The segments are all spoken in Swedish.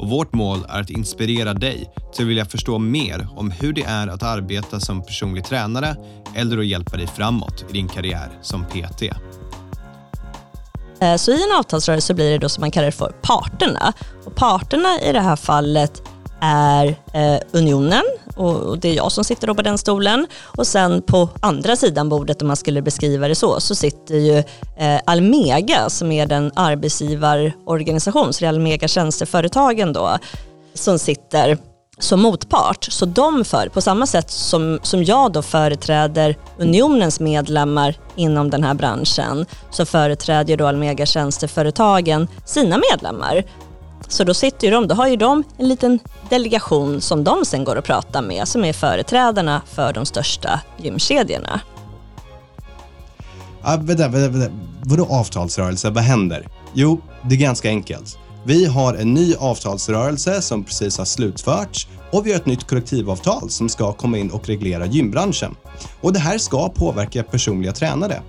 och vårt mål är att inspirera dig till att vilja förstå mer om hur det är att arbeta som personlig tränare eller att hjälpa dig framåt i din karriär som PT. Eh, så i en avtalsrörelse blir det då som man kallar det för parterna. Och parterna i det här fallet är eh, Unionen och det är jag som sitter då på den stolen. Och sen på andra sidan bordet, om man skulle beskriva det så, så sitter ju eh, Almega som är den arbetsgivarorganisation, så det är Almega tjänsteföretagen då, som sitter som motpart. Så de för, på samma sätt som, som jag då företräder Unionens medlemmar inom den här branschen, så företräder då Almega tjänsteföretagen sina medlemmar. Så då sitter ju de, då har ju de en liten delegation som de sen går och pratar med, som är företrädarna för de största gymkedjorna. Ah, vänta, vänta, vänta. Vadå avtalsrörelse? Vad händer? Jo, det är ganska enkelt. Vi har en ny avtalsrörelse som precis har slutförts och vi har ett nytt kollektivavtal som ska komma in och reglera gymbranschen. Och det här ska påverka personliga tränare.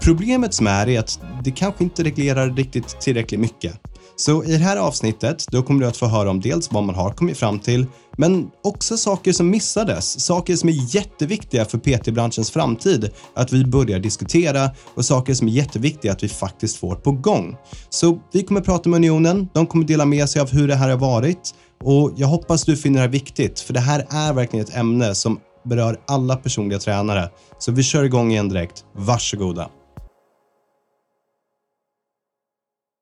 Problemet som är är att det kanske inte reglerar riktigt tillräckligt mycket. Så i det här avsnittet då kommer du att få höra om dels vad man har kommit fram till, men också saker som missades, saker som är jätteviktiga för PT-branschens framtid att vi börjar diskutera och saker som är jätteviktiga att vi faktiskt får på gång. Så vi kommer prata med Unionen, de kommer dela med sig av hur det här har varit och jag hoppas du finner det här viktigt, för det här är verkligen ett ämne som berör alla personliga tränare. Så vi kör igång igen direkt. Varsågoda.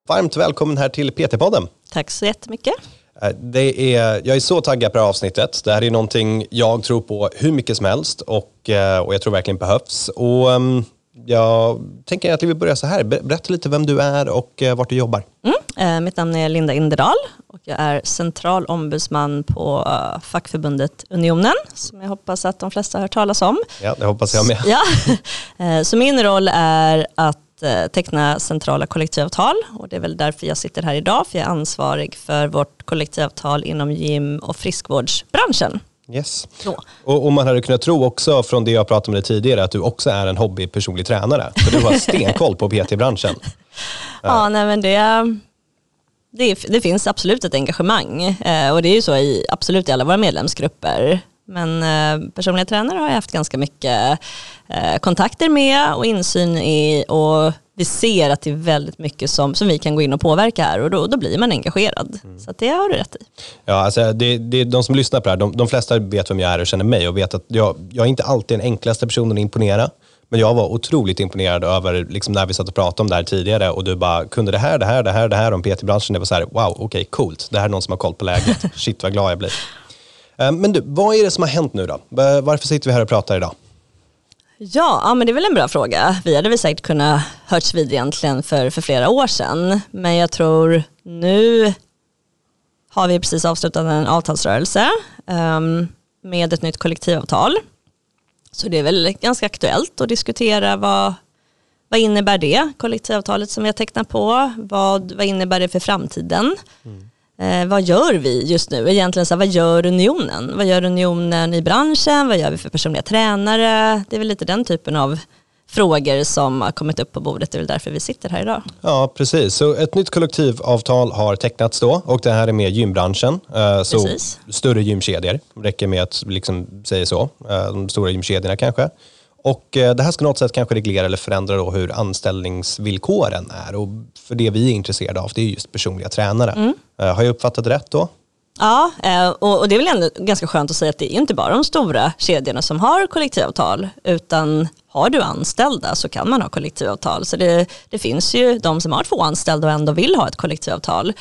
Varmt välkommen här till PT-podden. Tack så jättemycket. Eh, det är, jag är så taggad på det här avsnittet. Det här är någonting jag tror på hur mycket som helst och, eh, och jag tror verkligen behövs. Och, um, jag tänker att vi vill börja så här. Berätta lite vem du är och uh, vart du jobbar. Mm, eh, mitt namn är Linda Inderdal och jag är central ombudsman på fackförbundet Unionen som jag hoppas att de flesta har hört talas om. Ja, det hoppas jag med. Ja. så min roll är att Eh, teckna centrala kollektivavtal och det är väl därför jag sitter här idag för jag är ansvarig för vårt kollektivavtal inom gym och friskvårdsbranschen. Yes. Och, och, man hade kunnat tro också från det jag pratade med dig tidigare att du också är en hobbypersonlig tränare. För du har stenkoll på PT-branschen. ja, nej men det, det, det, finns absolut ett engagemang eh, och det är ju så i absolut i alla våra medlemsgrupper. Men eh, personliga tränare har jag haft ganska mycket eh, kontakter med och insyn i och vi ser att det är väldigt mycket som, som vi kan gå in och påverka här och då, då blir man engagerad. Mm. Så det har du rätt i. Ja, alltså det, det, de som lyssnar på det här, de, de flesta vet vem jag är och känner mig och vet att jag, jag är inte alltid den enklaste personen att imponera. Men jag var otroligt imponerad över liksom när vi satt och pratade om det här tidigare och du bara kunde det här, det här, det här, det här om PT-branschen. Det var så här, wow, okej, okay, coolt. Det här är någon som har koll på läget. Shit vad glad jag blir. Eh, men du, vad är det som har hänt nu då? Varför sitter vi här och pratar idag? Ja, ja men det är väl en bra fråga. Vi hade väl säkert kunnat hörts vid egentligen för, för flera år sedan. Men jag tror nu har vi precis avslutat en avtalsrörelse um, med ett nytt kollektivavtal. Så det är väl ganska aktuellt att diskutera vad, vad innebär det kollektivavtalet som vi har tecknat på? Vad, vad innebär det för framtiden? Mm. Eh, vad gör vi just nu? Egentligen så här, vad gör unionen? Vad gör unionen i branschen? Vad gör vi för personliga tränare? Det är väl lite den typen av frågor som har kommit upp på bordet. Det är väl därför vi sitter här idag. Ja, precis. Så ett nytt kollektivavtal har tecknats då och det här är med gymbranschen. Eh, så precis. större gymkedjor, räcker med att liksom säga så. Eh, de stora gymkedjorna kanske. Och eh, det här ska något sätt kanske reglera eller förändra då hur anställningsvillkoren är. Och för det vi är intresserade av, det är just personliga tränare. Mm. Har jag uppfattat rätt då? Ja, eh, och det är väl ändå ganska skönt att säga att det är inte bara de stora kedjorna som har kollektivavtal, utan har du anställda så kan man ha kollektivavtal. Så det, det finns ju de som har två anställda och ändå vill ha ett kollektivavtal.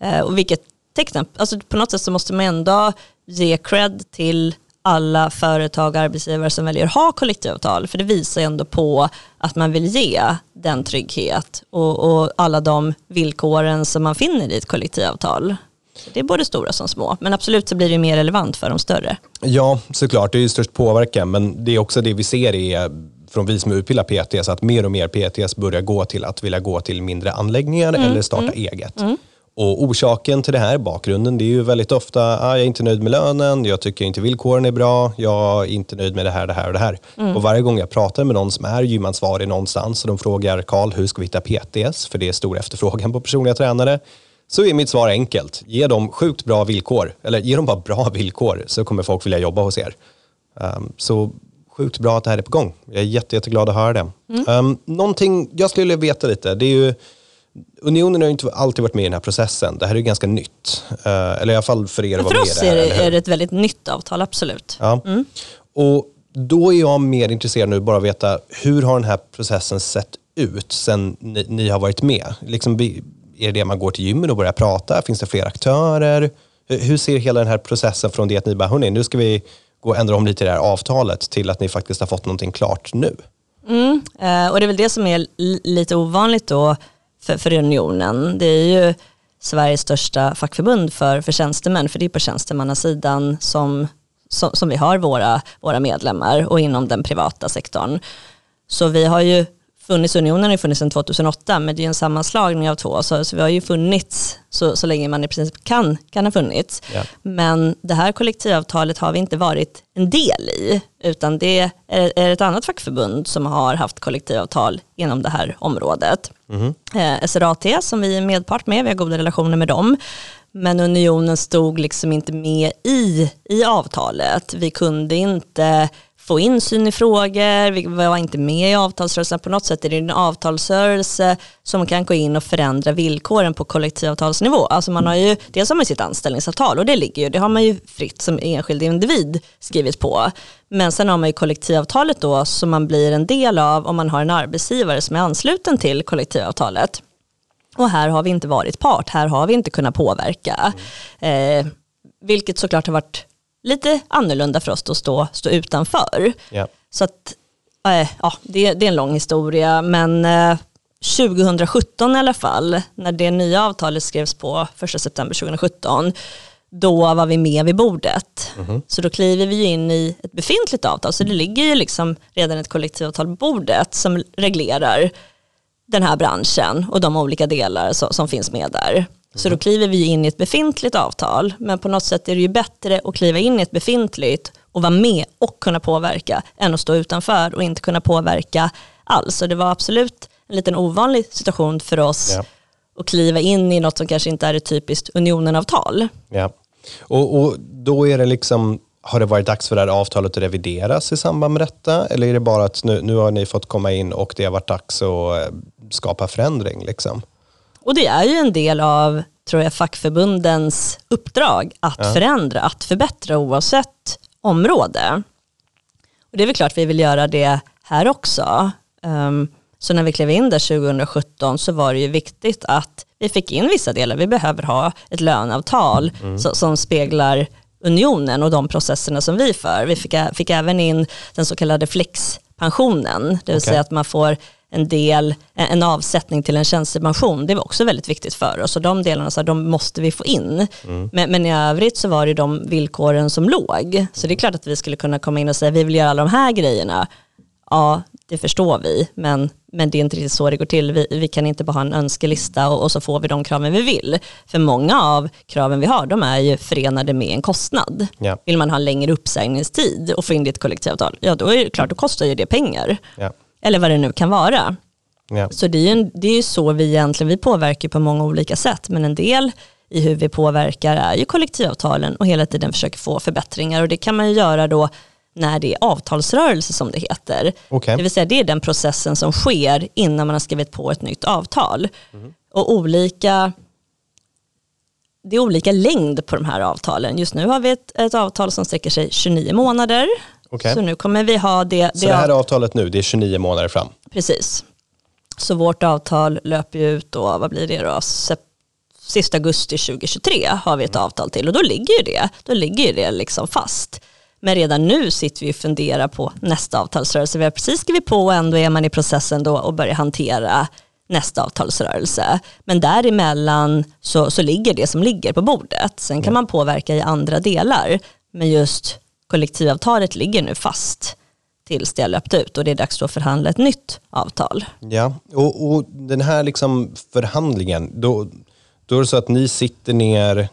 Mm. Och vilket tecknar, alltså på något sätt så måste man ändå ge cred till alla företag och arbetsgivare som väljer att ha kollektivavtal. För det visar ändå på att man vill ge den trygghet och, och alla de villkoren som man finner i ett kollektivavtal. Det är både stora som små, men absolut så blir det mer relevant för de större. Ja, såklart. Det är ju störst påverkan, men det är också det vi ser är från vi som utbildar PTS, att mer och mer PTS börjar gå till att vilja gå till mindre anläggningar mm, eller starta mm, eget. Mm. Och orsaken till det här, bakgrunden, det är ju väldigt ofta, ah, jag är inte nöjd med lönen, jag tycker inte villkoren är bra, jag är inte nöjd med det här, det här och det här. Mm. Och varje gång jag pratar med någon som är gymansvarig någonstans och de frågar Karl, hur ska vi hitta PTS? För det är stor efterfrågan på personliga tränare. Så är mitt svar enkelt. Ge dem sjukt bra villkor, eller ge dem bara bra villkor så kommer folk vilja jobba hos er. Um, så sjukt bra att det här är på gång. Jag är jätte, jätteglad att höra det. Mm. Um, någonting jag skulle vilja veta lite, det är ju Unionen har inte alltid varit med i den här processen. Det här är ganska nytt. Uh, eller i alla fall för er att vara med det. För oss är det ett väldigt nytt avtal, absolut. Ja. Mm. Och då är jag mer intresserad nu bara att veta hur har den här processen sett ut sen ni, ni har varit med? Liksom, är det det man går till gymmet och börjar prata? Finns det fler aktörer? Hur ser hela den här processen från det att ni bara, hörni, nu ska vi gå och ändra om lite i det här avtalet till att ni faktiskt har fått någonting klart nu? Mm, eh, och det är väl det som är lite ovanligt då för, för unionen. Det är ju Sveriges största fackförbund för, för tjänstemän, för det är på tjänstemannasidan som, som, som vi har våra, våra medlemmar och inom den privata sektorn. Så vi har ju funnits, unionen har ju funnits sedan 2008, men det är ju en sammanslagning av två, så, så vi har ju funnits så, så länge man i princip kan, kan ha funnits. Ja. Men det här kollektivavtalet har vi inte varit en del i, utan det är, är ett annat fackförbund som har haft kollektivavtal inom det här området. Mm. Eh, SRAT som vi är medpart med, vi har goda relationer med dem. Men unionen stod liksom inte med i, i avtalet. Vi kunde inte få insyn i frågor, vi var inte med i avtalsrörelsen. På något sätt är det en avtalsrörelse som kan gå in och förändra villkoren på kollektivavtalsnivå. Alltså man har ju, dels har man sitt anställningsavtal och det ligger ju, det har man ju fritt som enskild individ skrivit på. Men sen har man ju kollektivavtalet då som man blir en del av om man har en arbetsgivare som är ansluten till kollektivavtalet. Och här har vi inte varit part, här har vi inte kunnat påverka. Eh, vilket såklart har varit lite annorlunda för oss att stå, stå utanför. Yeah. Så att, äh, ja, det, det, är en lång historia, men äh, 2017 i alla fall, när det nya avtalet skrevs på 1 september 2017, då var vi med vid bordet. Mm -hmm. Så då kliver vi in i ett befintligt avtal, så det ligger ju liksom redan ett kollektivavtal på bordet som reglerar den här branschen och de olika delar som, som finns med där. Så då kliver vi in i ett befintligt avtal, men på något sätt är det ju bättre att kliva in i ett befintligt och vara med och kunna påverka än att stå utanför och inte kunna påverka alls. Så det var absolut en liten ovanlig situation för oss ja. att kliva in i något som kanske inte är ett typiskt unionenavtal. Ja, och, och då är det liksom har det varit dags för det här avtalet att revideras i samband med detta? Eller är det bara att nu, nu har ni fått komma in och det har varit dags att eh, skapa förändring? Liksom? Och det är ju en del av tror jag, fackförbundens uppdrag att ja. förändra, att förbättra oavsett område. Och det är väl klart vi vill göra det här också. Um, så när vi klev in där 2017 så var det ju viktigt att vi fick in vissa delar. Vi behöver ha ett löneavtal mm. så, som speglar unionen och de processerna som vi för. Vi fick, fick även in den så kallade flexpensionen, det vill okay. säga att man får en del, en avsättning till en tjänstepension, det var också väldigt viktigt för oss och de delarna så de måste vi få in. Mm. Men, men, i övrigt så var det de villkoren som låg. Så det är klart att vi skulle kunna komma in och säga vi vill göra alla de här grejerna. Ja, det förstår vi, men, men det är inte riktigt så det går till. Vi, vi kan inte bara ha en önskelista och, och, så får vi de kraven vi vill. För många av kraven vi har, de är ju förenade med en kostnad. Ja. Vill man ha en längre uppsägningstid och få in det i ett kollektivavtal, ja då är det klart, då kostar ju det pengar. Ja. Eller vad det nu kan vara. Ja. Så det är ju det är så vi egentligen, vi påverkar på många olika sätt, men en del i hur vi påverkar är ju kollektivavtalen och hela tiden försöker få förbättringar och det kan man ju göra då när det är avtalsrörelse som det heter. Okay. Det vill säga det är den processen som sker innan man har skrivit på ett nytt avtal. Mm. Och olika, det är olika längd på de här avtalen. Just nu har vi ett, ett avtal som sträcker sig 29 månader Okay. Så nu kommer vi ha det. det så det här avtalet nu, det är 29 månader fram? Precis. Så vårt avtal löper ut då, vad blir det då? Sista augusti 2023 har vi ett mm. avtal till och då ligger ju det, då ligger det liksom fast. Men redan nu sitter vi och funderar på nästa avtalsrörelse. Vi har precis skrivit på och ändå är man i processen då och börjar hantera nästa avtalsrörelse. Men däremellan så, så ligger det som ligger på bordet. Sen kan man påverka i andra delar. Men just kollektivavtalet ligger nu fast tills det har löpt ut och det är dags att förhandla ett nytt avtal. Ja, och, och den här liksom förhandlingen, då, då är det så att ni sitter ner,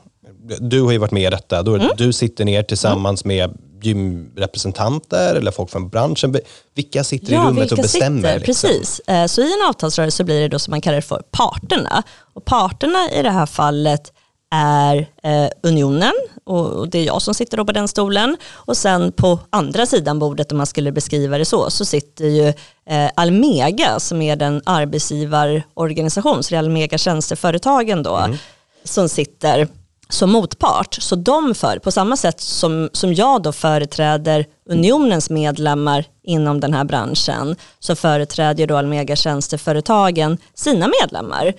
du har ju varit med i detta, då mm. du sitter ner tillsammans mm. med gymrepresentanter eller folk från branschen. Vilka sitter ja, i rummet och bestämmer? Sitter, liksom? Precis, eh, så i en avtalsrörelse blir det då som man kallar det för parterna. Och parterna i det här fallet är eh, unionen och det är jag som sitter då på den stolen. Och sen på andra sidan bordet om man skulle beskriva det så, så sitter ju eh, Almega som är den arbetsgivarorganisation, så det är Almega tjänsteföretagen då, mm. som sitter som motpart. Så de för, på samma sätt som, som jag då företräder unionens medlemmar inom den här branschen, så företräder då Almega tjänsteföretagen sina medlemmar.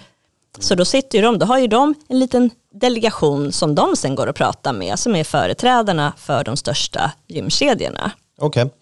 Så då sitter ju de, då har ju de en liten delegation som de sen går och pratar med, som är företrädarna för de största gymkedjorna. Okej. Okay.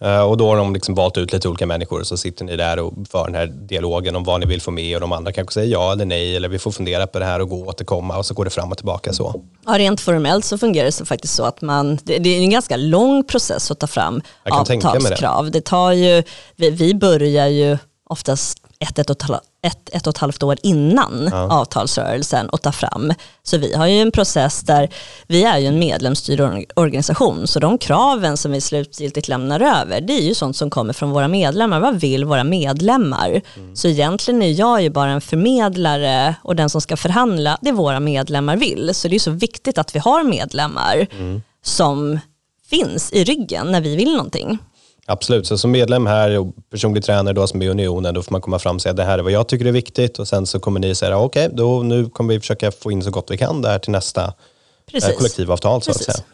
Eh, och då har de liksom valt ut lite olika människor och så sitter ni där och för den här dialogen om vad ni vill få med och de andra kanske säger ja eller nej eller vi får fundera på det här och gå och återkomma och så går det fram och tillbaka så. Ja, rent formellt så fungerar det så faktiskt så att man, det, det är en ganska lång process att ta fram avtalskrav. Det. det. tar ju, vi, vi börjar ju oftast ett, ett, och ett, ett och ett halvt år innan ja. avtalsrörelsen och ta fram. Så vi har ju en process där vi är ju en medlemsstyrd organisation så de kraven som vi slutgiltigt lämnar över det är ju sånt som kommer från våra medlemmar. Vad vill våra medlemmar? Mm. Så egentligen är jag ju bara en förmedlare och den som ska förhandla det våra medlemmar vill. Så det är så viktigt att vi har medlemmar mm. som finns i ryggen när vi vill någonting. Absolut, så som medlem här och personlig tränare då som är Unionen, då får man komma fram och säga det här är vad jag tycker är viktigt och sen så kommer ni säga okej, okay, då nu kommer vi försöka få in så gott vi kan där till nästa Precis. kollektivavtal. Så Precis. att säga.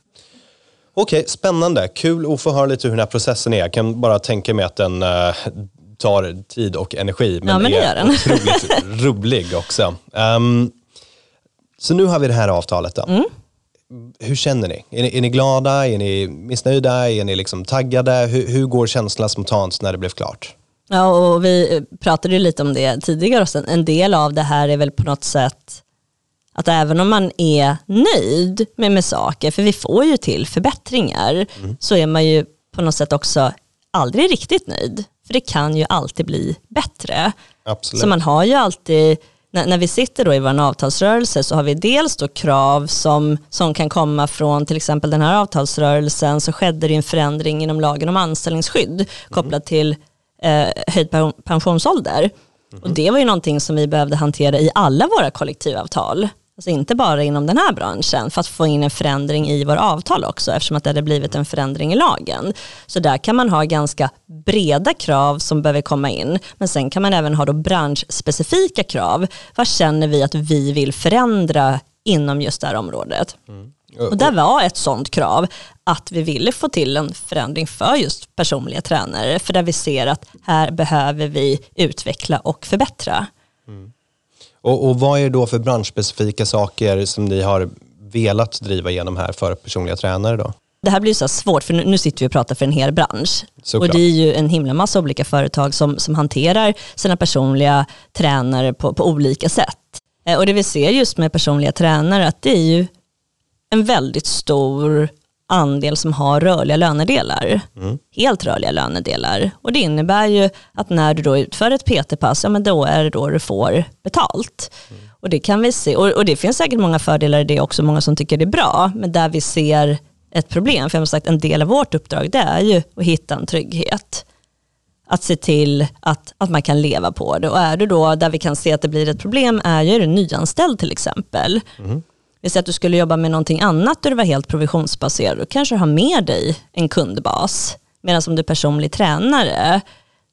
Okej, okay, spännande. Kul att få höra lite hur den här processen är. Jag kan bara tänka mig att den uh, tar tid och energi, men, ja, men är den. otroligt rolig också. Um, så nu har vi det här avtalet då. Mm hur känner ni? Är, ni? är, ni? glada? Är ni missnöjda? Är ni liksom taggade? Hur, hur går känslan spontant när det blev klart? Ja, och vi pratade lite om det tidigare. Också. En del av det här är väl på något sätt att även om man är nöjd med, med saker, för vi får ju till förbättringar, mm. så är man ju på något sätt också aldrig riktigt nöjd. För det kan ju alltid bli bättre. Absolut. Så man har ju alltid när, när vi sitter då i vår avtalsrörelse så har vi dels då krav som, som kan komma från till exempel den här avtalsrörelsen så skedde det en förändring inom lagen om anställningsskydd kopplat till eh, höjd pensionsålder. Mm. Och det var ju någonting som vi behövde hantera i alla våra kollektivavtal. Alltså inte bara inom den här branschen för att få in en förändring i våra avtal också eftersom att det hade blivit en förändring i lagen. Så där kan man ha ganska breda krav som behöver komma in men sen kan man även ha då branschspecifika krav. Vad känner vi att vi vill förändra inom just det här området? Mm. Och där var ett sånt krav att vi ville få till en förändring för just personliga tränare för där vi ser att här behöver vi utveckla och förbättra. Mm. Och, och vad är det då för branschspecifika saker som ni har velat driva igenom här för personliga tränare då? Det här blir så svårt för nu, sitter vi och pratar för en hel bransch. Såklart. Och det är ju en himla massa olika företag som, som hanterar sina personliga tränare på, på olika sätt. Eh, och det vi ser just med personliga tränare att det är ju en väldigt stor andel som har rörliga lönedelar. Mm. Helt rörliga lönedelar. Och det innebär ju att när du då utför ett PT-pass, ja men då är det då du får betalt. Mm. Och det kan vi se, och, och, det finns säkert många fördelar i det också, många som tycker det är bra, men där vi ser ett problem, för jag har sagt en del av vårt uppdrag det är ju att hitta en trygghet. Att se till att, att man kan leva på det. Och är du då, där vi kan se att det blir ett problem, är ju du nyanställd till exempel. Mm vi säger att du skulle jobba med någonting annat där du var helt provisionsbaserad, då kanske du har med dig en kundbas. Medan som du är personlig tränare,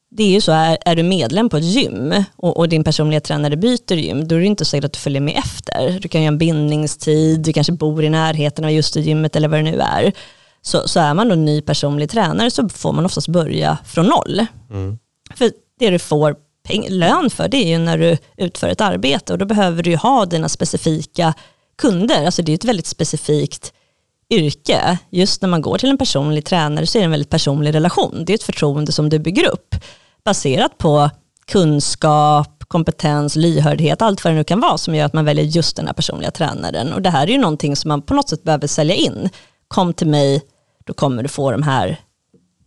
det är ju så, är, är du medlem på ett gym och, och, din personliga tränare byter gym, då är det inte säkert att du följer med efter. Du kan ha en bindningstid, du kanske bor i närheten av just det gymmet eller vad det nu är. Så, så är man då ny personlig tränare så får man oftast börja från noll. Mm. För det du får peng, lön för det är ju när du utför ett arbete och då behöver du ju ha dina specifika kunder, alltså det är ett väldigt specifikt yrke. Just när man går till en personlig tränare så är det en väldigt personlig relation. Det är ett förtroende som du bygger upp baserat på kunskap, kompetens, lyhördhet, allt vad det nu kan vara som gör att man väljer just den här personliga tränaren. Och det här är ju någonting som man på något sätt behöver sälja in. Kom till mig, då kommer du få de här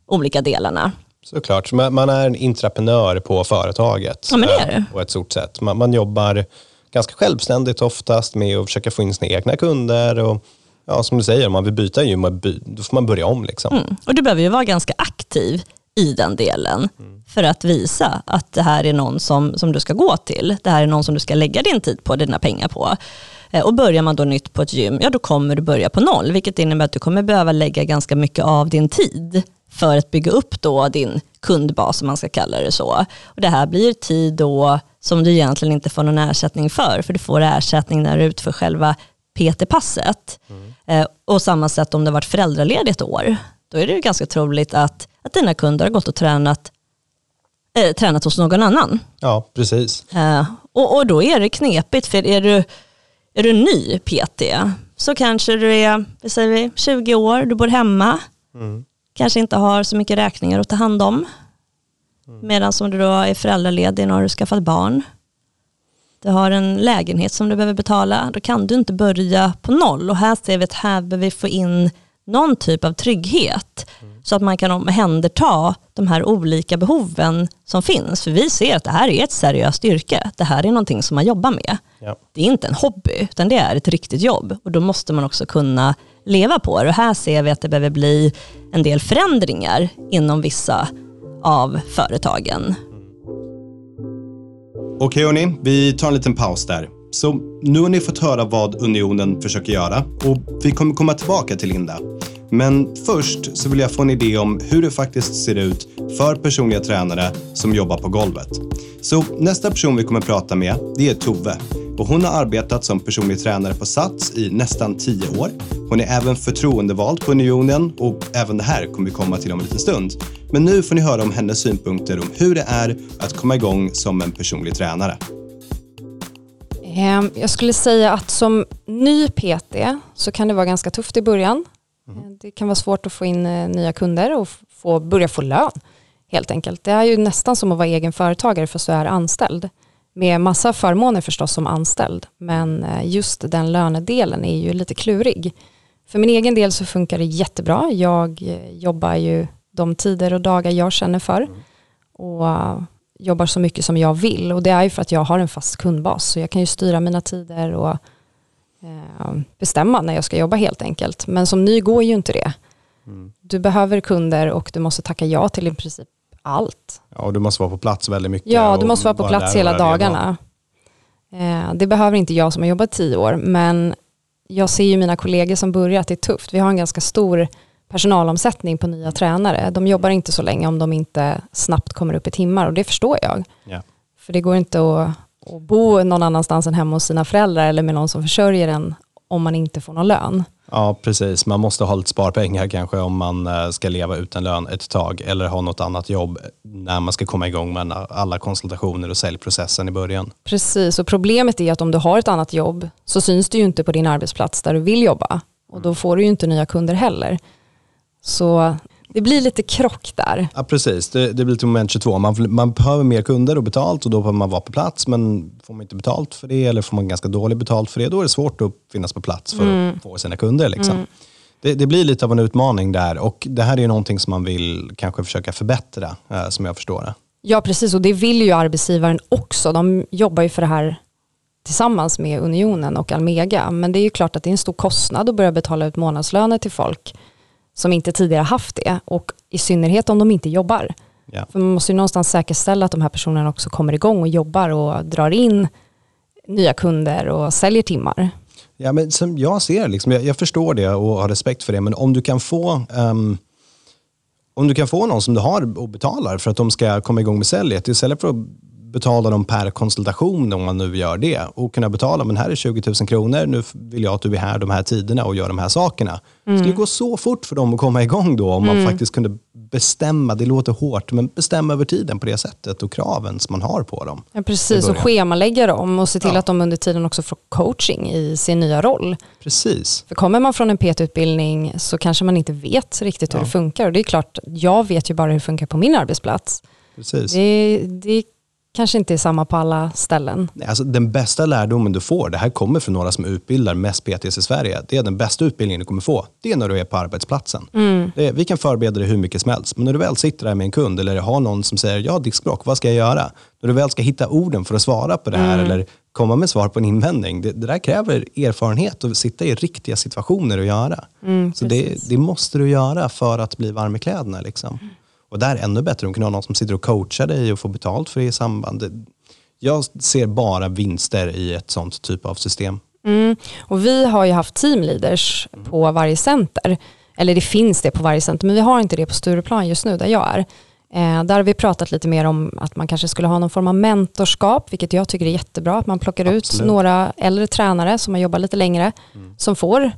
olika delarna. Såklart, man är en intraprenör på företaget. Ja, men det är det. På ett stort sätt. Man, man jobbar ganska självständigt oftast med att försöka få in sina egna kunder. Och, ja, som du säger, om man vill byta gym, då får man börja om. Liksom. Mm. Och du behöver ju vara ganska aktiv i den delen mm. för att visa att det här är någon som, som du ska gå till. Det här är någon som du ska lägga din tid på, dina pengar på. Eh, och börjar man då nytt på ett gym, ja då kommer du börja på noll, vilket innebär att du kommer behöva lägga ganska mycket av din tid för att bygga upp då din kundbas, om man ska kalla det så. Och det här blir tid då som du egentligen inte får någon ersättning för, för du får ersättning när du utför själva PT-passet. Mm. Eh, och samma sätt om det varit föräldraledigt ett år, då är det ju ganska troligt att, att dina kunder har gått och tränat, äh, tränat hos någon annan. Ja, precis. Eh, och, och då är det knepigt, för är du, är du ny PT så kanske du är säger vi, 20 år, du bor hemma, mm. kanske inte har så mycket räkningar att ta hand om. Mm. Medan som du då är föräldraledig när du skaffat barn. Du har en lägenhet som du behöver betala, då kan du inte börja på noll. Och här ser vi att här behöver vi få in någon typ av trygghet mm. så att man kan omhänderta de här olika behoven som finns. För vi ser att det här är ett seriöst yrke. Det här är någonting som man jobbar med. Ja. Det är inte en hobby, utan det är ett riktigt jobb. Och då måste man också kunna leva på det. Och här ser vi att det behöver bli en del förändringar inom vissa av företagen. Okej hörni, vi tar en liten paus där. Så nu har ni fått höra vad Unionen försöker göra och vi kommer komma tillbaka till Linda. Men först så vill jag få en idé om hur det faktiskt ser ut för personliga tränare som jobbar på golvet. Så nästa person vi kommer prata med, det är Tove och hon har arbetat som personlig tränare på Sats i nästan tio år. Hon är även förtroendevald på Unionen och även det här kommer vi komma till om en liten stund. Men nu får ni höra om hennes synpunkter om hur det är att komma igång som en personlig tränare. Ehm, jag skulle säga att som ny PT så kan det vara ganska tufft i början. Mm. Det kan vara svårt att få in eh, nya kunder och få, börja få lön helt enkelt. Det är ju nästan som att vara egen företagare fast du är anställd. Med massa förmåner förstås som anställd. Men eh, just den lönedelen är ju lite klurig. För min egen del så funkar det jättebra. Jag jobbar ju de tider och dagar jag känner för. Mm. Och jobbar så mycket som jag vill och det är ju för att jag har en fast kundbas så jag kan ju styra mina tider och eh, bestämma när jag ska jobba helt enkelt. Men som ny går ju inte det. Mm. Du behöver kunder och du måste tacka ja till i princip allt. Ja, och du måste vara på plats väldigt mycket. Ja, du måste vara på plats hela dagarna. Eh, det behöver inte jag som har jobbat tio år, men jag ser ju mina kollegor som börjar att det är tufft. Vi har en ganska stor personalomsättning på nya tränare. De jobbar inte så länge om de inte snabbt kommer upp i timmar och det förstår jag. Yeah. För det går inte att, att bo någon annanstans än hemma hos sina föräldrar eller med någon som försörjer en om man inte får någon lön. Ja, precis. Man måste ha lite sparpengar kanske om man eh, ska leva utan lön ett tag eller ha något annat jobb när man ska komma igång med alla konsultationer och säljprocessen i början. Precis, och problemet är att om du har ett annat jobb så syns det ju inte på din arbetsplats där du vill jobba och då får du ju inte nya kunder heller. Så det blir lite krock där. Ja, precis. Det, det blir lite moment 22. Man, man behöver mer kunder och betalt och då behöver man vara på plats. Men får man inte betalt för det eller får man ganska dåligt betalt för det, då är det svårt att finnas på plats för mm. att få sina kunder. Liksom. Mm. Det, det, blir lite av en utmaning där och det här är ju någonting som man vill kanske försöka förbättra, eh, som jag förstår det. Ja, precis och det vill ju arbetsgivaren också. De jobbar ju för det här tillsammans med Unionen och Almega. Men det är ju klart att det är en stor kostnad att börja betala ut månadslöner till folk som inte tidigare haft det och i synnerhet om de inte jobbar. Ja. För man måste ju någonstans säkerställa att de här personerna också kommer igång och jobbar och drar in nya kunder och säljer timmar. Ja, men som jag ser liksom, jag, jag förstår det och har respekt för det, men om du kan få um, om du kan få någon som du har och betalar för att de ska komma igång med säljet istället för att betala dem per konsultation om man nu gör det och kunna betala, men här är 20 000 kronor, nu vill jag att du är här de här tiderna och gör de här sakerna. Mm. Det skulle gå så fort för dem att komma igång då om mm. man faktiskt kunde bestämma, det låter hårt, men bestämma över tiden på det sättet och kraven som man har på dem. Ja, precis, och schemalägga dem och se till ja. att de under tiden också får coaching i sin nya roll. Precis. För kommer man från en PT-utbildning så kanske man inte vet riktigt hur ja. det funkar och det är klart, jag vet ju bara hur det funkar på min arbetsplats. Precis. Det, det kanske inte är samma på alla ställen. Alltså, den bästa lärdomen du får, det här kommer från några som utbildar mest PTs i Sverige, det är den bästa utbildningen du kommer få. Det är när du är på arbetsplatsen. Det är, vi kan förbereda dig hur mycket som helst, men när du väl sitter där med en kund eller har någon som säger, ja diskbråck, vad ska jag göra? När du väl ska hitta orden för att svara på det här eller komma med svar på en invändning, det, det där kräver erfarenhet och sitta i riktiga situationer och göra. Så det, det måste du göra för att bli varm i kläderna. Liksom. Och där är ännu bättre om du kan ha någon som sitter och coachar dig och får betalt för det i samband. Jag ser bara vinster i ett sånt typ av system. Mm. Och vi har ju haft teamleaders på varje center. Eller det finns det på varje center, men vi har inte det på Stureplan just nu där jag är. Eh, där har vi pratat lite mer om att man kanske skulle ha någon form av mentorskap, vilket jag tycker är jättebra. Att man plockar ut Absolut. några äldre tränare som har jobbat lite längre, som får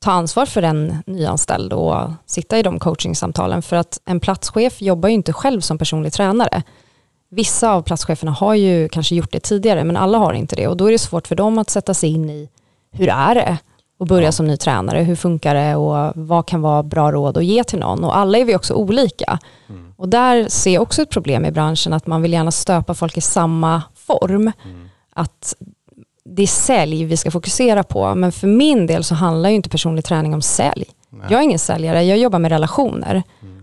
ta ansvar för en nyanställd och sitta i de coachingsamtalen. För att en platschef jobbar ju inte själv som personlig tränare. Vissa av platscheferna har ju kanske gjort det tidigare, men alla har inte det. Och då är det svårt för dem att sätta sig in i hur är det att börja som ny tränare? Hur funkar det och vad kan vara bra råd att ge till någon? Och alla är vi också olika. Och där ser jag också ett problem i branschen att man vill gärna stöpa folk i samma form. Att det är sälj vi ska fokusera på, men för min del så handlar ju inte personlig träning om sälj. Jag är ingen säljare, jag jobbar med relationer.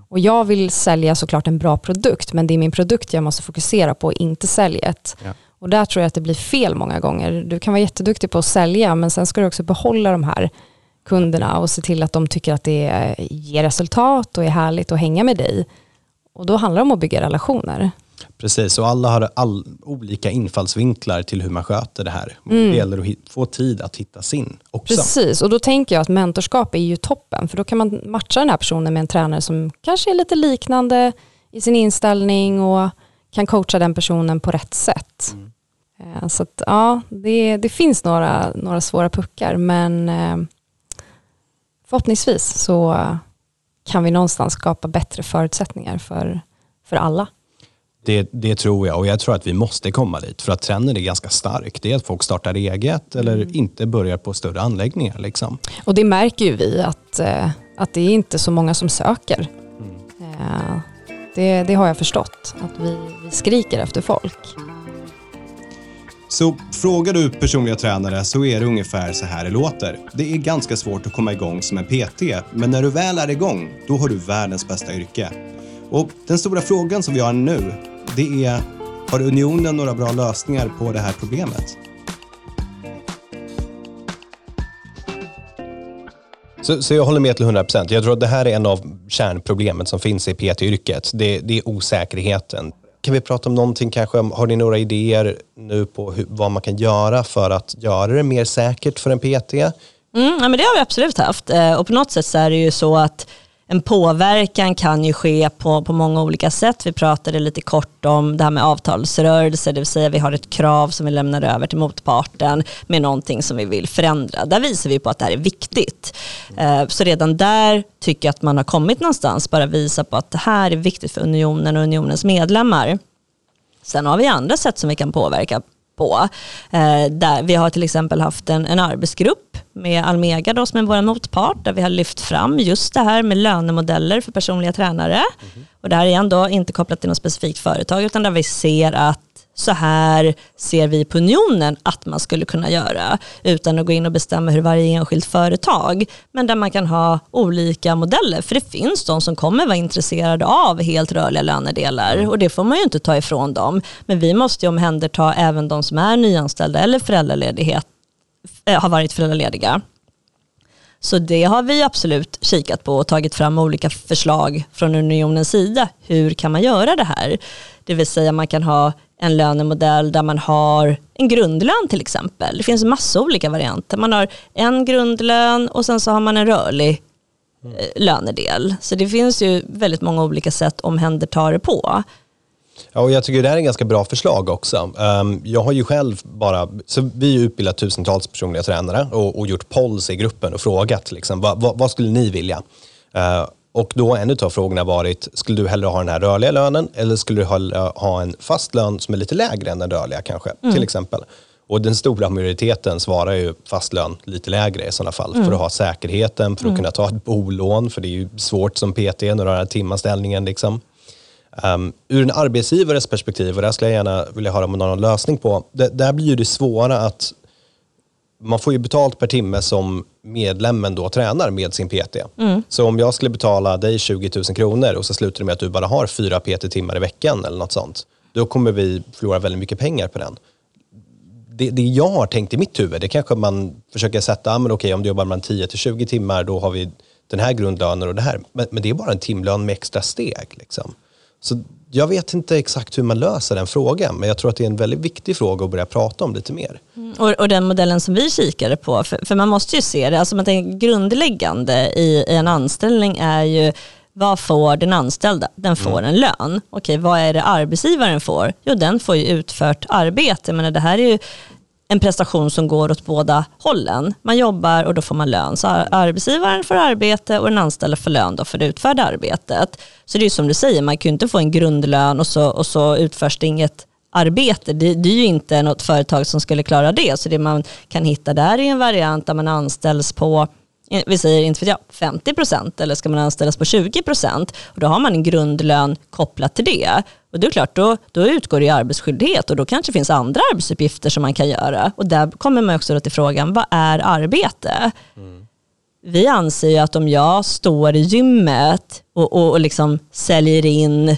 Och jag vill sälja såklart en bra produkt, men det är min produkt jag måste fokusera på, inte säljet. Ja. Och där tror jag att det blir fel många gånger. Du kan vara jätteduktig på att sälja, men sen ska du också behålla de här kunderna och se till att de tycker att det ger resultat och är härligt att hänga med dig. Och då handlar det om att bygga relationer. Precis, och alla har all, olika infallsvinklar till hur man sköter det här. Det gäller att få tid att hitta sin också. Precis, och då tänker jag att mentorskap är ju toppen, för då kan man matcha den här personen med en tränare som kanske är lite liknande i sin inställning och kan coacha den personen på rätt sätt. Eh, Så att, ja, det, det finns några, några svåra puckar, men eh, förhoppningsvis så kan vi någonstans skapa bättre förutsättningar för, för alla. Det, det tror jag och jag tror att vi måste komma dit för att trenden är ganska stark. Det är att folk startar eget eller inte börjar på större anläggningar. Liksom. Och det märker ju vi att, eh, att det är inte så många som söker. Eh, Det, det har jag förstått, att vi, vi skriker efter folk. Så frågar du personliga tränare så är det ungefär så här det låter. Det är ganska svårt att komma igång som en PT, men när du väl är igång, då har du världens bästa yrke. Och den stora frågan som vi har nu, det är har Unionen några bra lösningar på det här problemet? Så, så jag håller med till 100%. Jag tror att det här är en av kärnproblemen som finns i PT-yrket. Det, det är osäkerheten. Kan vi prata om någonting kanske? Har ni några idéer nu på hur, vad man kan göra för att göra det mer säkert för en PT? Mm, ja, men det har vi absolut haft. Eh, Och på något sätt så är det ju så att en påverkan kan ju ske på, på många olika sätt. Vi pratade lite kort om det här med avtalsrörelse, det vill säga vi har ett krav som vi lämnar över till motparten med någonting som vi vill förändra. Där visar vi på att det här är viktigt. Eh, så redan där tycker jag att man har kommit någonstans, bara visa på att det här är viktigt för unionen och unionens medlemmar. Sen har vi andra sätt som vi kan påverka på. Eh, där vi har till exempel haft en, en arbetsgrupp med Almega då, som är vår motpart, där vi har lyft fram just det här med lönemodeller för personliga tränare. Och det här är igen då inte kopplat till något specifikt företag, utan där vi ser att så här ser vi på unionen att man skulle kunna göra utan att gå in och bestämma hur varje enskilt företag, men där man kan ha olika modeller. För det finns de som kommer vara intresserade av helt rörliga lönedelar och det får man ju inte ta ifrån dem. Men vi måste ju omhänderta även de som är nyanställda eller föräldraledighet, eh, har varit föräldralediga. Så det har vi absolut kikat på och tagit fram olika förslag från unionens sida. Hur kan man göra det här? Det vill säga man kan ha en lönemodell där man har en grundlön till exempel. Det finns massa olika varianter. Man har en grundlön och sen så har man en rörlig mm. lönedel. Så det finns ju väldigt många olika sätt att omhänderta det på. Ja, och jag tycker det här är en ganska bra förslag också. Ehm, jag har ju själv bara, så vi har utbildat tusentals personliga tränare och, och gjort polls i gruppen och frågat liksom, vad, vad, vad skulle ni vilja? Eh, och då har en av frågorna varit, skulle du hellre ha den här rörliga lönen eller skulle du ha en fast lön som är lite lägre än den rörliga kanske, till exempel? Och den stora majoriteten svarar ju fast lön lite lägre i sådana fall för att ha säkerheten, för att kunna ta ett bolån, för det är ju svårt som PT, några timanställningen liksom. Um, ur en arbetsgivares perspektiv, och det här skulle jag gärna vilja höra om någon lösning på, det, där blir ju det svåra att man får ju betalt per timme som medlemmen då tränar med sin PT. Mm. Så om jag skulle betala dig 20 000 kronor och så slutar det med att du bara har fyra PT-timmar i veckan eller något sånt, då kommer vi förlora väldigt mycket pengar på den. Det, det jag har tänkt i mitt huvud, det kanske man försöker sätta, ah, men okej om du jobbar mellan 10 till 20 timmar, då har vi den här grundlönen och det här. Men, men det är bara en timlön med extra steg. Liksom. Så jag vet inte exakt hur man löser den frågan, men jag tror att det är en väldigt viktig fråga att börja prata om lite mer. Och, och, den modellen som vi kikade på, för, för man måste ju se det, alltså man tänker grundläggande i, i, en anställning är ju vad får den anställda? Den får mm. en lön. Okej, vad är det arbetsgivaren får? Jo, den får ju utfört arbete. Men det här är ju en prestation som går åt båda hållen. Man jobbar och då får man lön. Så arbetsgivaren får arbete och den anställda får lön då för det utförda arbetet. Så det är som du säger, man kan ju inte få en grundlön och så, och så utförs det inget arbete. Det, det, är ju inte något företag som skulle klara det. Så det man kan hitta där är en variant där man anställs på vi säger inte vet jag, 50 procent eller ska man anställas på 20 procent och då har man en grundlön kopplat till det. Och det är klart, då, då utgår det arbetsskyldighet och då kanske det finns andra arbetsuppgifter som man kan göra. Och där kommer man också till frågan, vad är arbete? Mm. Vi anser ju att om jag står i gymmet och, och, och liksom säljer in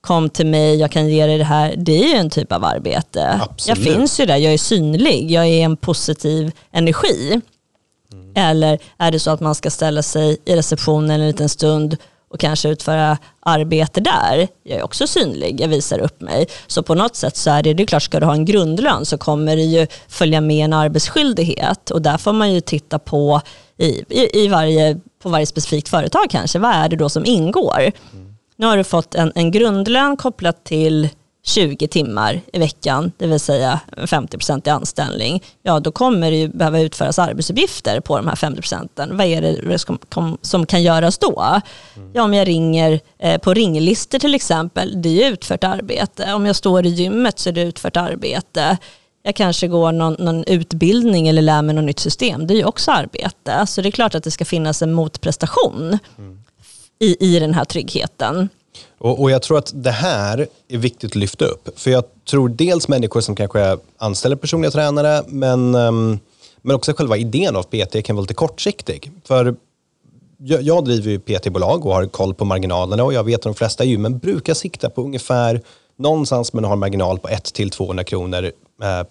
kom till mig, jag kan ge dig det här. Det är ju en typ av arbete. Absolut. Jag finns ju där, jag är synlig, jag är en positiv energi. Eller är det så att man ska ställa sig i receptionen en liten stund och kanske utföra arbete där. Jag är också synlig, jag visar upp mig. Så på något sätt så är det, det är klart ska du ha en grundlön så kommer det ju följa med en arbetsskyldighet och där får man ju titta på i, i, i varje, på varje specifikt företag kanske, vad är det då som ingår? Mm. Nu har du fått en, en grundlön kopplat till 20 timmar i veckan, det vill säga 50% i anställning, ja då kommer det ju behöva utföras arbetsuppgifter på de här 50 procenten. Vad är det som, som kan göras då? Mm. Ja, om jag ringer eh, på ringlistor till exempel, det är utfört arbete. Om jag står i gymmet så är det utfört arbete. Jag kanske går någon, någon utbildning eller lär mig något nytt system, det är ju också arbete. Så det är klart att det ska finnas en motprestation mm. i, i den här tryggheten. Och, och, jag tror att det här är viktigt att lyfta upp. För jag tror dels människor som kanske anställer personliga tränare, men, ehm, men också själva idén av PT kan vara lite kortsiktig. För jag, jag driver ju PT-bolag och har koll på marginalerna och jag vet att de flesta gymmen brukar sikta på ungefär någonstans men har en marginal på 1 200 kronor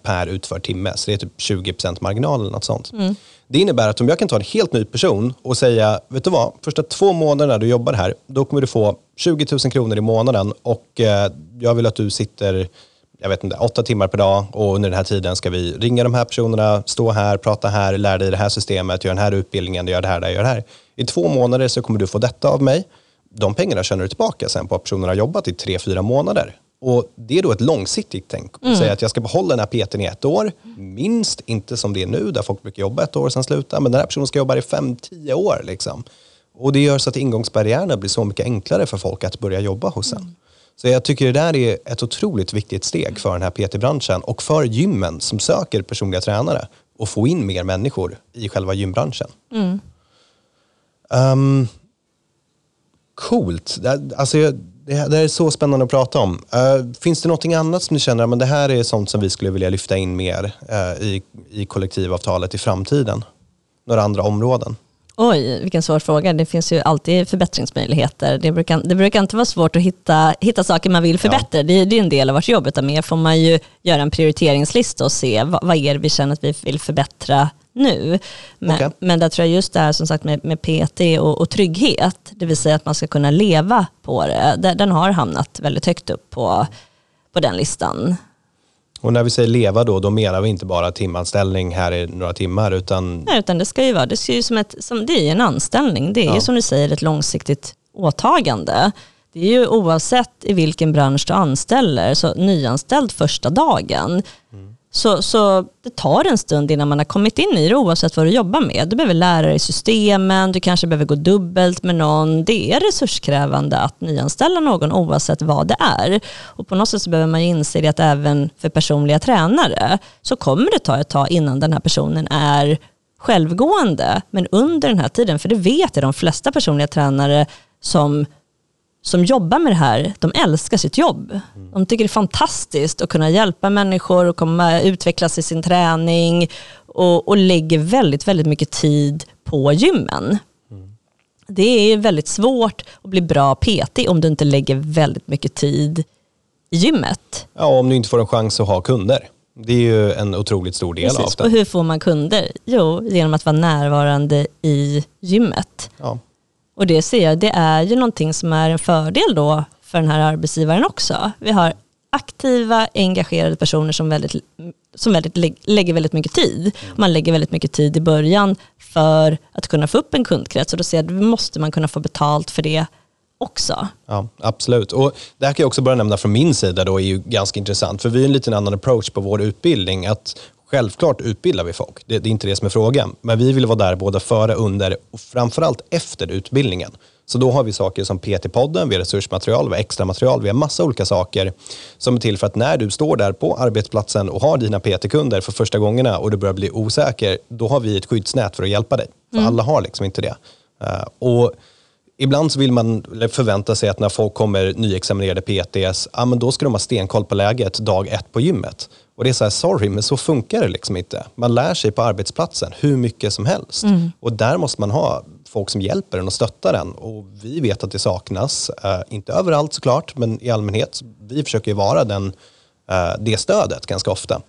per utförd timme. Så det är typ 20 marginal eller något sånt. Mm. Det innebär att om jag kan ta en helt ny person och säga, vet du vad, första två månaderna du jobbar här, då kommer du få 20 000 kronor i månaden och eh, jag vill att du sitter jag vet inte, åtta timmar per dag och under den här tiden ska vi ringa de här personerna, stå här, prata här, lära dig det här systemet, göra den här utbildningen, gör det här, gör det här. I två månader så kommer du få detta av mig. De pengarna tjänar du tillbaka sen på att personen har jobbat i tre, fyra månader. Och Det är då ett långsiktigt tänk. Mm. Säga att jag ska behålla den här PTn i ett år, minst, inte som det är nu där folk brukar jobba ett år och sen sluta, men den här personen ska jobba i fem, tio år. Liksom. Och Det gör så att ingångsbarriärerna blir så mycket enklare för folk att börja jobba hos en. Mm. Så jag tycker det där är ett otroligt viktigt steg för den här PT-branschen och för gymmen som söker personliga tränare och få in mer människor i själva gymbranschen. Mm. Um, coolt. Alltså, det, det är så spännande att prata om. Uh, finns det något annat som ni känner att det här är sånt som vi skulle vilja lyfta in mer uh, i, i kollektivavtalet i framtiden? Några andra områden? Oj, vilken svår fråga. Det finns ju alltid förbättringsmöjligheter. Det brukar, det brukar inte vara svårt att hitta, hitta saker man vill förbättra. Ja. Det, det, är en del av vårt jobb, utan mer får man ju göra en prioriteringslista och se vad, vad är det vi känner att vi vill förbättra nu. Men, okay. men där tror jag just det här som sagt med, med PT och, och, trygghet, det vill säga att man ska kunna leva på det, den har hamnat väldigt högt upp på, på den listan. Och när vi säger leva då, då menar vi inte bara timanställning här i några timmar utan... Nej, utan det ska ju vara, det, ska ju som ett, som, det är en anställning, det är ja. ju som du säger ett långsiktigt åtagande. Det är ju oavsett i vilken bransch du anställer, så nyanställd första dagen, mm. Så, så det tar en stund innan man har kommit in i det oavsett vad du jobbar med. Du behöver lära dig systemen, du kanske behöver gå dubbelt med någon. Det är resurskrävande att nyanställa någon oavsett vad det är. Och på något sätt så behöver man inse det att även för personliga tränare så kommer det ta ett tag innan den här personen är självgående. Men under den här tiden, för det vet jag de flesta personliga tränare som som jobbar med det här, de älskar sitt jobb. De tycker det är fantastiskt att kunna hjälpa människor och komma, utvecklas i sin träning och, och lägger väldigt, väldigt mycket tid på gymmen. Det är väldigt svårt att bli bra PT om du inte lägger väldigt mycket tid i gymmet. Ja, om du inte får en chans att ha kunder. Det är ju en otroligt stor del Precis. av det. Och hur får man kunder? Jo, genom att vara närvarande i gymmet. Ja. Och det ser jag, det är ju någonting som är en fördel då för den här arbetsgivaren också. Vi har aktiva, engagerade personer som, väldigt, som väldigt, lä- lägger väldigt mycket tid. Man lägger väldigt mycket tid i början för att kunna få upp en kundkrets och då ser jag då måste man kunna få betalt för det också. Ja, absolut. Och det här kan jag också bara nämna från min sida då är ju ganska intressant. För vi har en liten annan approach på vår utbildning. Att självklart utbildar vi folk. Det, det är inte det som är frågan. Men vi vill vara där både före, under och framförallt efter utbildningen. Så då har vi saker som PT-podden, vi har resursmaterial, vi har extra material, vi har massa olika saker som är till för att när du står där på arbetsplatsen och har dina PT-kunder för första gångerna och du börjar bli osäker, då har vi ett skyddsnät för att hjälpa dig. För alla har liksom inte det. Eh, och Ibland så vill man förvänta sig att när folk kommer nyexaminerade PTs, ja, men då ska de ha stenkoll på läget dag ett på gymmet. Och det är så här, sorry, men så funkar det liksom inte. Man lär sig på arbetsplatsen hur mycket som helst. Och där måste man ha folk som hjälper en och stöttar den. Och vi vet att det saknas, eh, inte överallt såklart, men i allmänhet. Vi försöker vara den, eh, det stödet ganska ofta.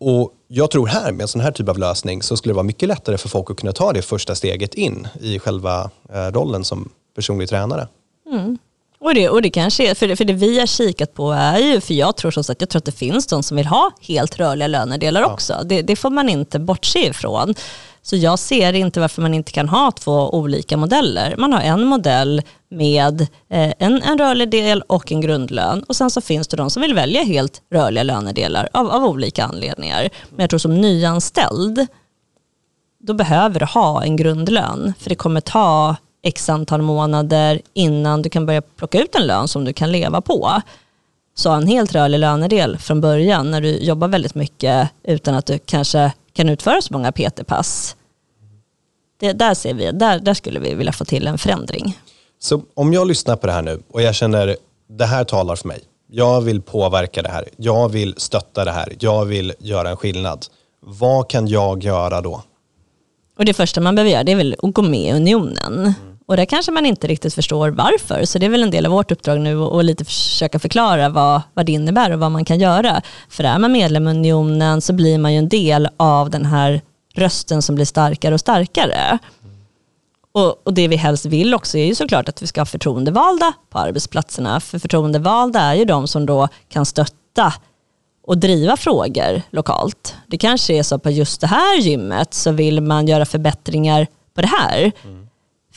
Och jag tror här med en sån här typ av lösning så skulle det vara mycket lättare för folk att kunna ta det första steget in i själva eh, rollen som personlig tränare. Och det, och det kanske är, för det, för det vi har kikat på är ju, för jag tror som sagt, jag tror att det finns de som vill ha helt rörliga lönedelar också. Det, det får man inte bortse ifrån. Så jag ser inte varför man inte kan ha två olika modeller. Man har en modell med eh, en, en rörlig del och en grundlön. Och sen så finns det de som vill välja helt rörliga lönedelar av, av olika anledningar. Men jag tror som nyanställd, då behöver du ha en grundlön. För det kommer ta x antal månader innan du kan börja plocka ut en lön som du kan leva på. Så en helt rörlig lönedel från början när du jobbar väldigt mycket utan att du kanske kan utföra så många PT-pass. Det, där, ser vi, där, där skulle vi vilja få till en förändring. Så om jag lyssnar på det här nu och jag känner det här talar för mig. Jag vill påverka det här. Jag vill stötta det här. Jag vill göra en skillnad. Vad kan jag göra då? Och det första man behöver göra det är väl att gå med i unionen. Och där kanske man inte riktigt förstår varför. Så det är väl en del av vårt uppdrag nu att lite försöka förklara vad, vad det innebär och vad man kan göra. För är man medlem i unionen så blir man ju en del av den här rösten som blir starkare och starkare. Och, och det vi helst vill också är ju såklart att vi ska ha förtroendevalda på arbetsplatserna. För förtroendevalda är ju de som då kan stötta och driva frågor lokalt. Det kanske är så på just det här gymmet så vill man göra förbättringar på det här. Mm.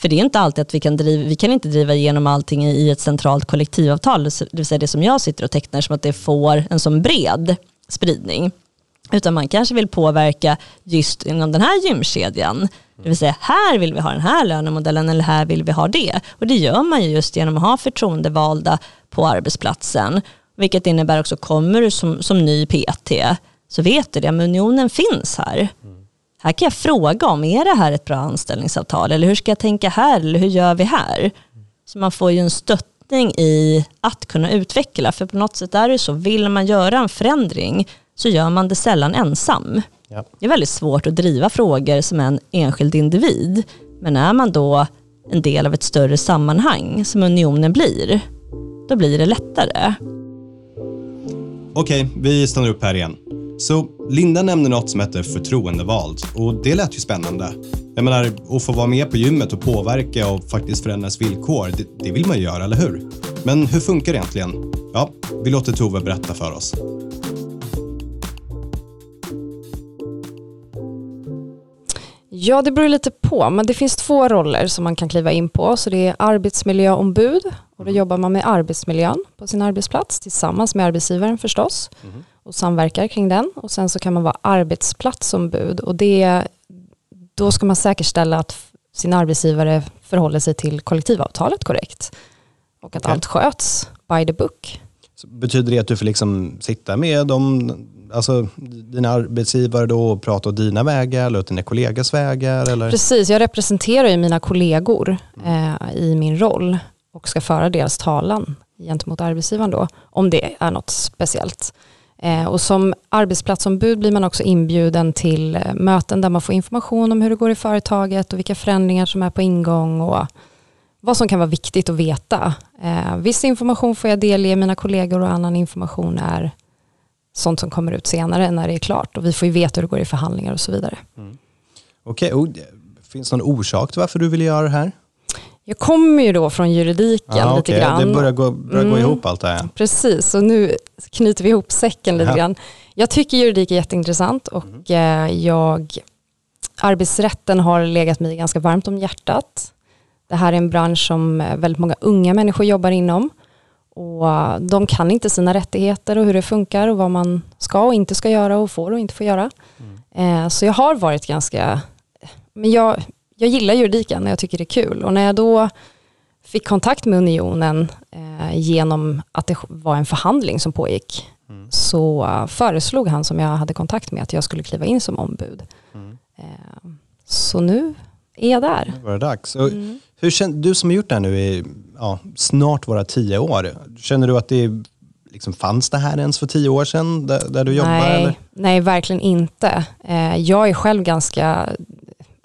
För det är inte alltid att vi kan driva, vi kan inte driva igenom allting i ett centralt kollektivavtal, det vill säga det som jag sitter och tecknar som att det får en sån bred spridning. Utan man kanske vill påverka just inom den här gymkedjan. Det vill säga här vill vi ha den här lönemodellen eller här vill vi ha det. Och det gör man ju just genom att ha förtroendevalda på arbetsplatsen. Vilket innebär också, kommer du som, som ny PT så vet du det, men unionen finns här. Mm. Här kan jag fråga om, är det här ett bra anställningsavtal? Eller hur ska jag tänka här? Eller hur gör vi här? Så man får ju en stöttning i att kunna utveckla. För på något sätt är det så, vill man göra en förändring så gör man det sällan ensam. Ja. Det är väldigt svårt att driva frågor som en enskild individ. Men är man då en del av ett större sammanhang som unionen blir, då blir det lättare. Okej, vi stannar upp här igen. Så Linda nämnde något som heter förtroendevald och det lät ju spännande. Jag menar, att få vara med på gymmet och påverka och faktiskt förändras villkor, det, det vill man ju göra, eller hur? Men hur funkar det egentligen? Ja, vi låter Tove berätta för oss. Ja, det beror lite på, men det finns två roller som man kan kliva in på. Så det är arbetsmiljöombud och då jobbar man med arbetsmiljön på sin arbetsplats tillsammans med arbetsgivaren förstås och samverkar kring den. Och sen så kan man vara arbetsplatsombud och det, då ska man säkerställa att sin arbetsgivare förhåller sig till kollektivavtalet korrekt och att Okej. allt sköts by the book. Så betyder det att du får liksom sitta med dem, alltså, dina arbetsgivare då och prata om dina vägar eller åt dina kollegas vägar? Eller? Precis, jag representerar ju mina kollegor eh, i min roll och ska föra deras talan gentemot arbetsgivaren då, om det är något speciellt. Eh, och som arbetsplatsombud blir man också inbjuden till eh, möten där man får information om hur det går i företaget och vilka förändringar som är på ingång och vad som kan vara viktigt att veta. Eh, viss information får jag delge mina kollegor och annan information är sånt som kommer ut senare när det är klart och vi får ju veta hur det går i förhandlingar och så vidare. Mm. Okej, okay. finns det någon orsak till varför du vill göra det här? Jag kommer ju då från juridiken ah, lite okay. grann. Det börjar gå, börjar mm. gå ihop allt det här. Precis, och nu knyter vi ihop säcken lite ja. grann. Jag tycker juridik är jätteintressant och mm. jag, arbetsrätten har legat mig ganska varmt om hjärtat. Det här är en bransch som väldigt många unga människor jobbar inom. Och de kan inte sina rättigheter och hur det funkar och vad man ska och inte ska göra och får och inte får göra. Mm. Så jag har varit ganska, men jag, jag gillar juridiken och jag tycker det är kul. Och när jag då fick kontakt med Unionen eh, genom att det var en förhandling som pågick mm. så föreslog han som jag hade kontakt med att jag skulle kliva in som ombud. Mm. Eh, så nu är jag där. Nu var det dags. Mm. hur känner, du som har gjort det här nu i ja, snart våra tio år, känner du att det liksom, fanns det här ens för tio år sedan där, där du jobbar? Nej, nej, verkligen inte. Eh, jag är själv ganska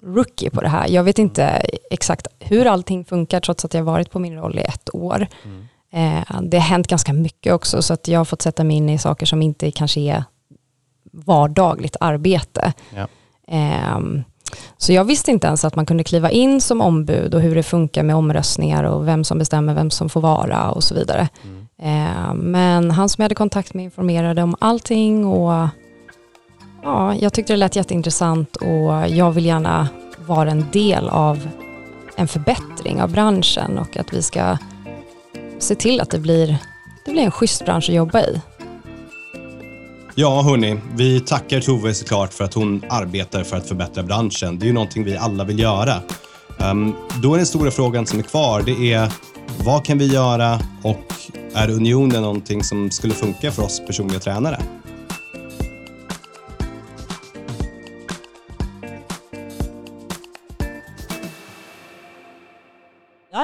rookie på det här. Jag vet inte exakt hur allting funkar trots att jag varit på min roll i ett år. Mm. Eh, det har hänt ganska mycket också så att jag har fått sätta mig in i saker som inte kanske är vardagligt arbete. Ja. Eh, så jag visste inte ens att man kunde kliva in som ombud och hur det funkar med omröstningar och vem som bestämmer vem som får vara och så vidare. Mm. Eh, men han som jag hade kontakt med informerade om allting och Ja, jag tyckte det lät jätteintressant och jag vill gärna vara en del av en förbättring av branschen och att vi ska se till att det blir, det blir en schysst bransch att jobba i. Ja, hörni, vi tackar Tove såklart för att hon arbetar för att förbättra branschen. Det är ju någonting vi alla vill göra. Um, då är den stora frågan som är kvar, det är vad kan vi göra och är unionen någonting som skulle funka för oss personliga tränare?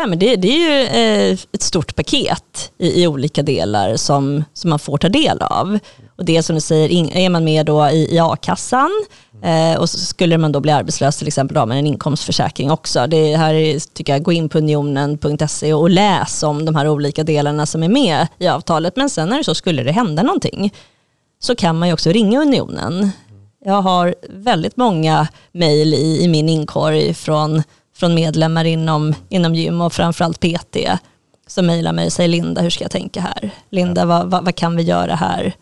Ja, men det, det är ju eh, ett stort paket i, i, olika delar som, som man får ta del av. Och det som du säger, är man med då i, i a-kassan eh, och så skulle man då bli arbetslös till exempel då har man en inkomstförsäkring också. Det här är, tycker jag, gå in på unionen.se och läs om de här olika delarna som är med i avtalet. Men sen när det så skulle det hända någonting så kan man ju också ringa Unionen. Jag har väldigt många mejl i, i min inkorg från från medlemmar inom, inom gym och framförallt PT som mejlar mig och säger Linda, hur ska jag tänka här? Linda, vad, vad, vad, kan vi göra här?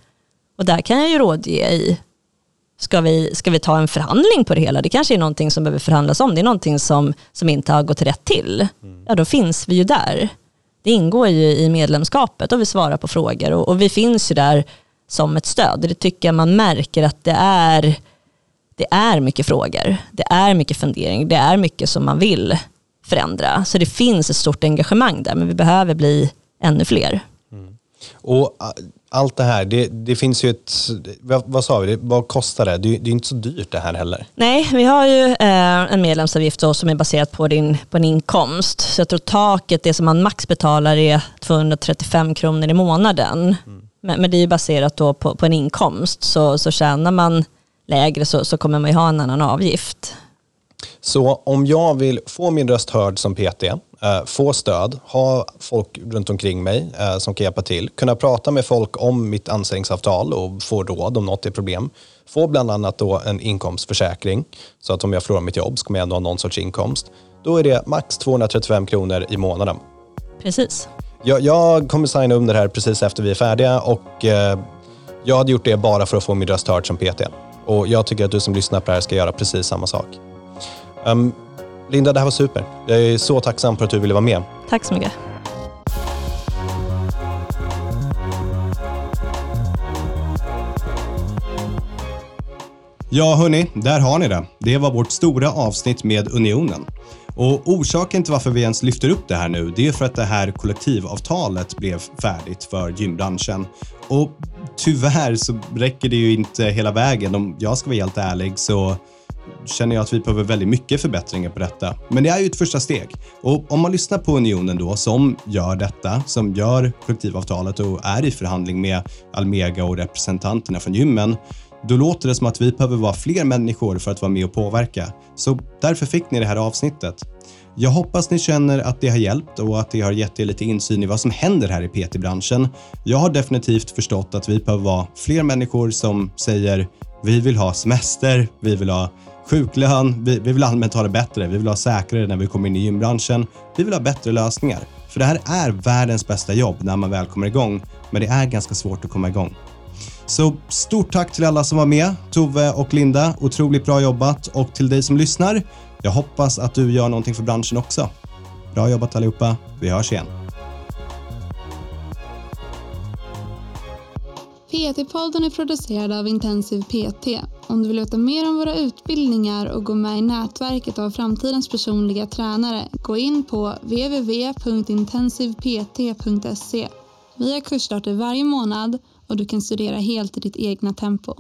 Och där kan jag ju rådge i, ska vi, ska vi ta en förhandling på det hela? Det kanske är någonting som behöver förhandlas om, det är någonting som, som inte har gått rätt till. Mm. Ja, då finns vi ju där. Det ingår ju i medlemskapet och vi svarar på frågor och, och vi finns ju där som ett stöd. Det tycker jag man märker att det är det är mycket frågor, det är mycket fundering, det är mycket som man vill förändra. Så det finns ett stort engagemang där, men vi behöver bli ännu fler. Mm. Och allt det här, det, det finns ju ett, vad, vad, sa vi, vad kostar det? det? Det är inte så dyrt det här heller. Nej, vi har ju eh, en medlemsavgift som är baserad på din, på din inkomst. Så jag tror taket, det som man max betalar är 235 kronor i månaden. Mm. Men, men, det är ju baserat då på, på en inkomst. Så, så tjänar man lägre så, så kommer man ju ha en annan avgift. Så om jag vill få min röst hörd som PT, eh, få stöd, ha folk runt omkring mig eh, som kan hjälpa till, kunna prata med folk om mitt anställningsavtal och få råd om något är problem, få bland annat då en inkomstförsäkring så att om jag förlorar mitt jobb så kommer jag ändå ha någon sorts inkomst. Då är det max 235 kronor i månaden. Precis. Jag, jag kommer signa under här precis efter vi är färdiga och eh, jag hade gjort det bara för att få min röst hörd som PT. Och jag tycker att du som lyssnar på det här ska göra precis samma sak. Um, Linda, det här var super. Jag är så tacksam för att du ville vara med. Tack så mycket. Ja, hörni, där har ni det. Det var vårt stora avsnitt med Unionen. Och Orsaken till varför vi ens lyfter upp det här nu, det är för att det här kollektivavtalet blev färdigt för gymbranschen. Och tyvärr så räcker det ju inte hela vägen. Om jag ska vara helt ärlig så känner jag att vi behöver väldigt mycket förbättringar på detta. Men det är ju ett första steg. Och om man lyssnar på Unionen då som gör detta, som gör kollektivavtalet och är i förhandling med Almega och representanterna från gymmen, då låter det som att vi behöver vara fler människor för att vara med och påverka. Så därför fick ni det här avsnittet. Jag hoppas ni känner att det har hjälpt och att det har gett er lite insyn i vad som händer här i PT-branschen. Jag har definitivt förstått att vi behöver vara fler människor som säger vi vill ha semester, vi vill ha sjuklön, vi, vi vill allmänt ha det bättre, vi vill ha säkrare när vi kommer in i gymbranschen, vi vill ha bättre lösningar. För det här är världens bästa jobb när man väl kommer igång, men det är ganska svårt att komma igång. Så stort tack till alla som var med, Tove och Linda. Otroligt bra jobbat och till dig som lyssnar. Jag hoppas att du gör någonting för branschen också. Bra jobbat allihopa. Vi hörs igen. PT-podden är producerad av Intensiv PT. Om du vill veta mer om våra utbildningar och gå med i nätverket av framtidens personliga tränare, gå in på www.intensivpt.se. Vi har kursstarter varje månad och du kan studera helt i ditt egna tempo.